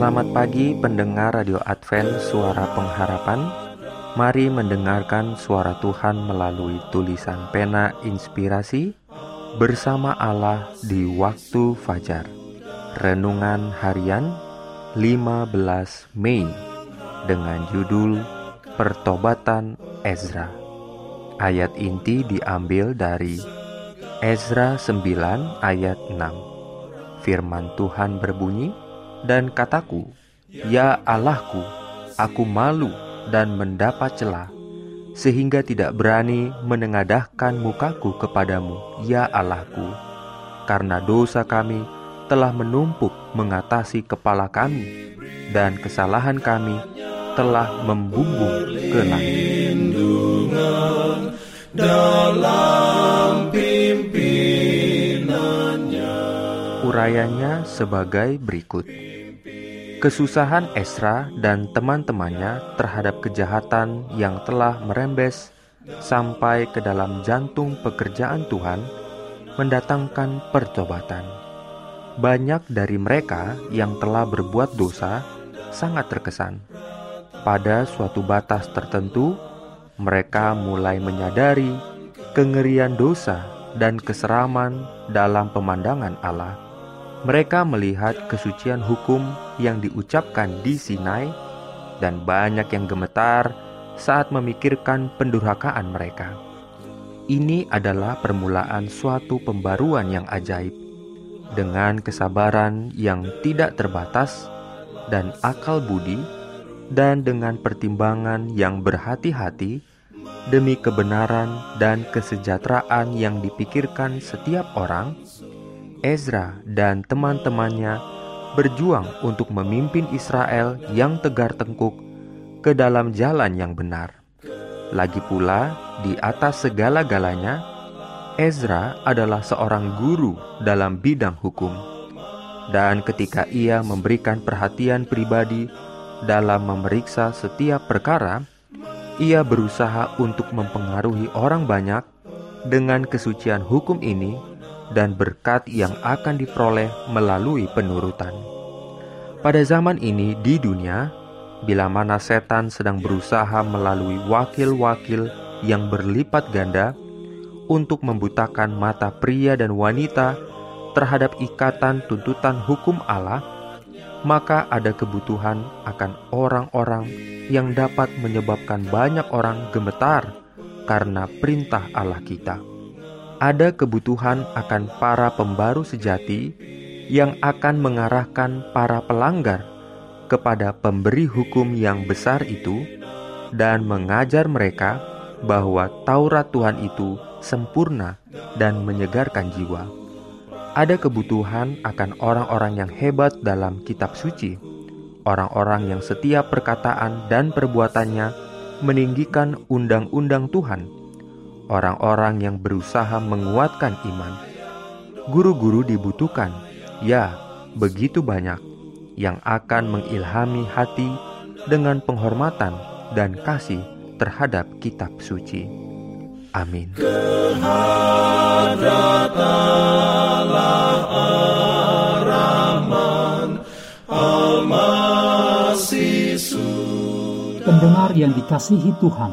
Selamat pagi pendengar Radio Advent Suara Pengharapan. Mari mendengarkan suara Tuhan melalui tulisan pena inspirasi Bersama Allah di waktu fajar. Renungan harian 15 Mei Dengan judul Pertobatan Ezra. Ayat inti diambil dari Ezra 9 ayat 6 Firman Tuhan berbunyi, dan kataku, "Ya Allahku, aku malu dan mendapat celah, sehingga tidak berani menengadahkan mukaku kepadamu, ya Allahku, karena dosa kami telah menumpuk mengatasi kepala kami, dan kesalahan kami telah membumbung ke langit." dalam Urayanya sebagai berikut. Kesusahan Esra dan teman-temannya terhadap kejahatan yang telah merembes sampai ke dalam jantung pekerjaan Tuhan mendatangkan pertobatan. Banyak dari mereka yang telah berbuat dosa sangat terkesan. Pada suatu batas tertentu, mereka mulai menyadari kengerian dosa dan keseraman dalam pemandangan Allah mereka melihat kesucian hukum yang diucapkan di Sinai, dan banyak yang gemetar saat memikirkan pendurhakaan mereka. Ini adalah permulaan suatu pembaruan yang ajaib, dengan kesabaran yang tidak terbatas dan akal budi, dan dengan pertimbangan yang berhati-hati demi kebenaran dan kesejahteraan yang dipikirkan setiap orang Ezra dan teman-temannya berjuang untuk memimpin Israel yang tegar tengkuk ke dalam jalan yang benar. Lagi pula, di atas segala-galanya, Ezra adalah seorang guru dalam bidang hukum. Dan ketika ia memberikan perhatian pribadi dalam memeriksa setiap perkara, ia berusaha untuk mempengaruhi orang banyak dengan kesucian hukum ini dan berkat yang akan diperoleh melalui penurutan. Pada zaman ini di dunia, bila mana setan sedang berusaha melalui wakil-wakil yang berlipat ganda untuk membutakan mata pria dan wanita terhadap ikatan tuntutan hukum Allah, maka ada kebutuhan akan orang-orang yang dapat menyebabkan banyak orang gemetar karena perintah Allah kita ada kebutuhan akan para pembaru sejati yang akan mengarahkan para pelanggar kepada pemberi hukum yang besar itu dan mengajar mereka bahwa Taurat Tuhan itu sempurna dan menyegarkan jiwa. Ada kebutuhan akan orang-orang yang hebat dalam kitab suci, orang-orang yang setiap perkataan dan perbuatannya meninggikan undang-undang Tuhan orang-orang yang berusaha menguatkan iman. Guru-guru dibutuhkan, ya, begitu banyak yang akan mengilhami hati dengan penghormatan dan kasih terhadap kitab suci. Amin. Pendengar yang dikasihi Tuhan,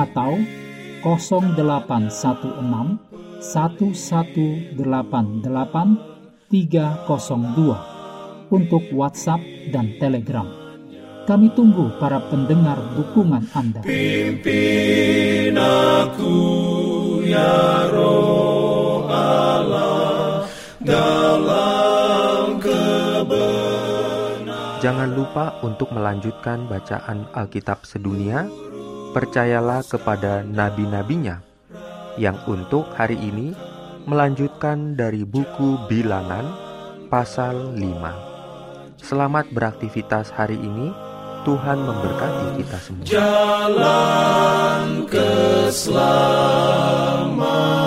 atau 0816 1188 302 untuk WhatsApp dan Telegram. Kami tunggu para pendengar dukungan Anda. Pimpin aku ya roh Allah dalam kebenaran. Jangan lupa untuk melanjutkan bacaan Alkitab sedunia. Percayalah kepada nabi-nabinya yang untuk hari ini melanjutkan dari buku Bilangan pasal 5. Selamat beraktivitas hari ini. Tuhan memberkati kita semua. Jalan keselamatan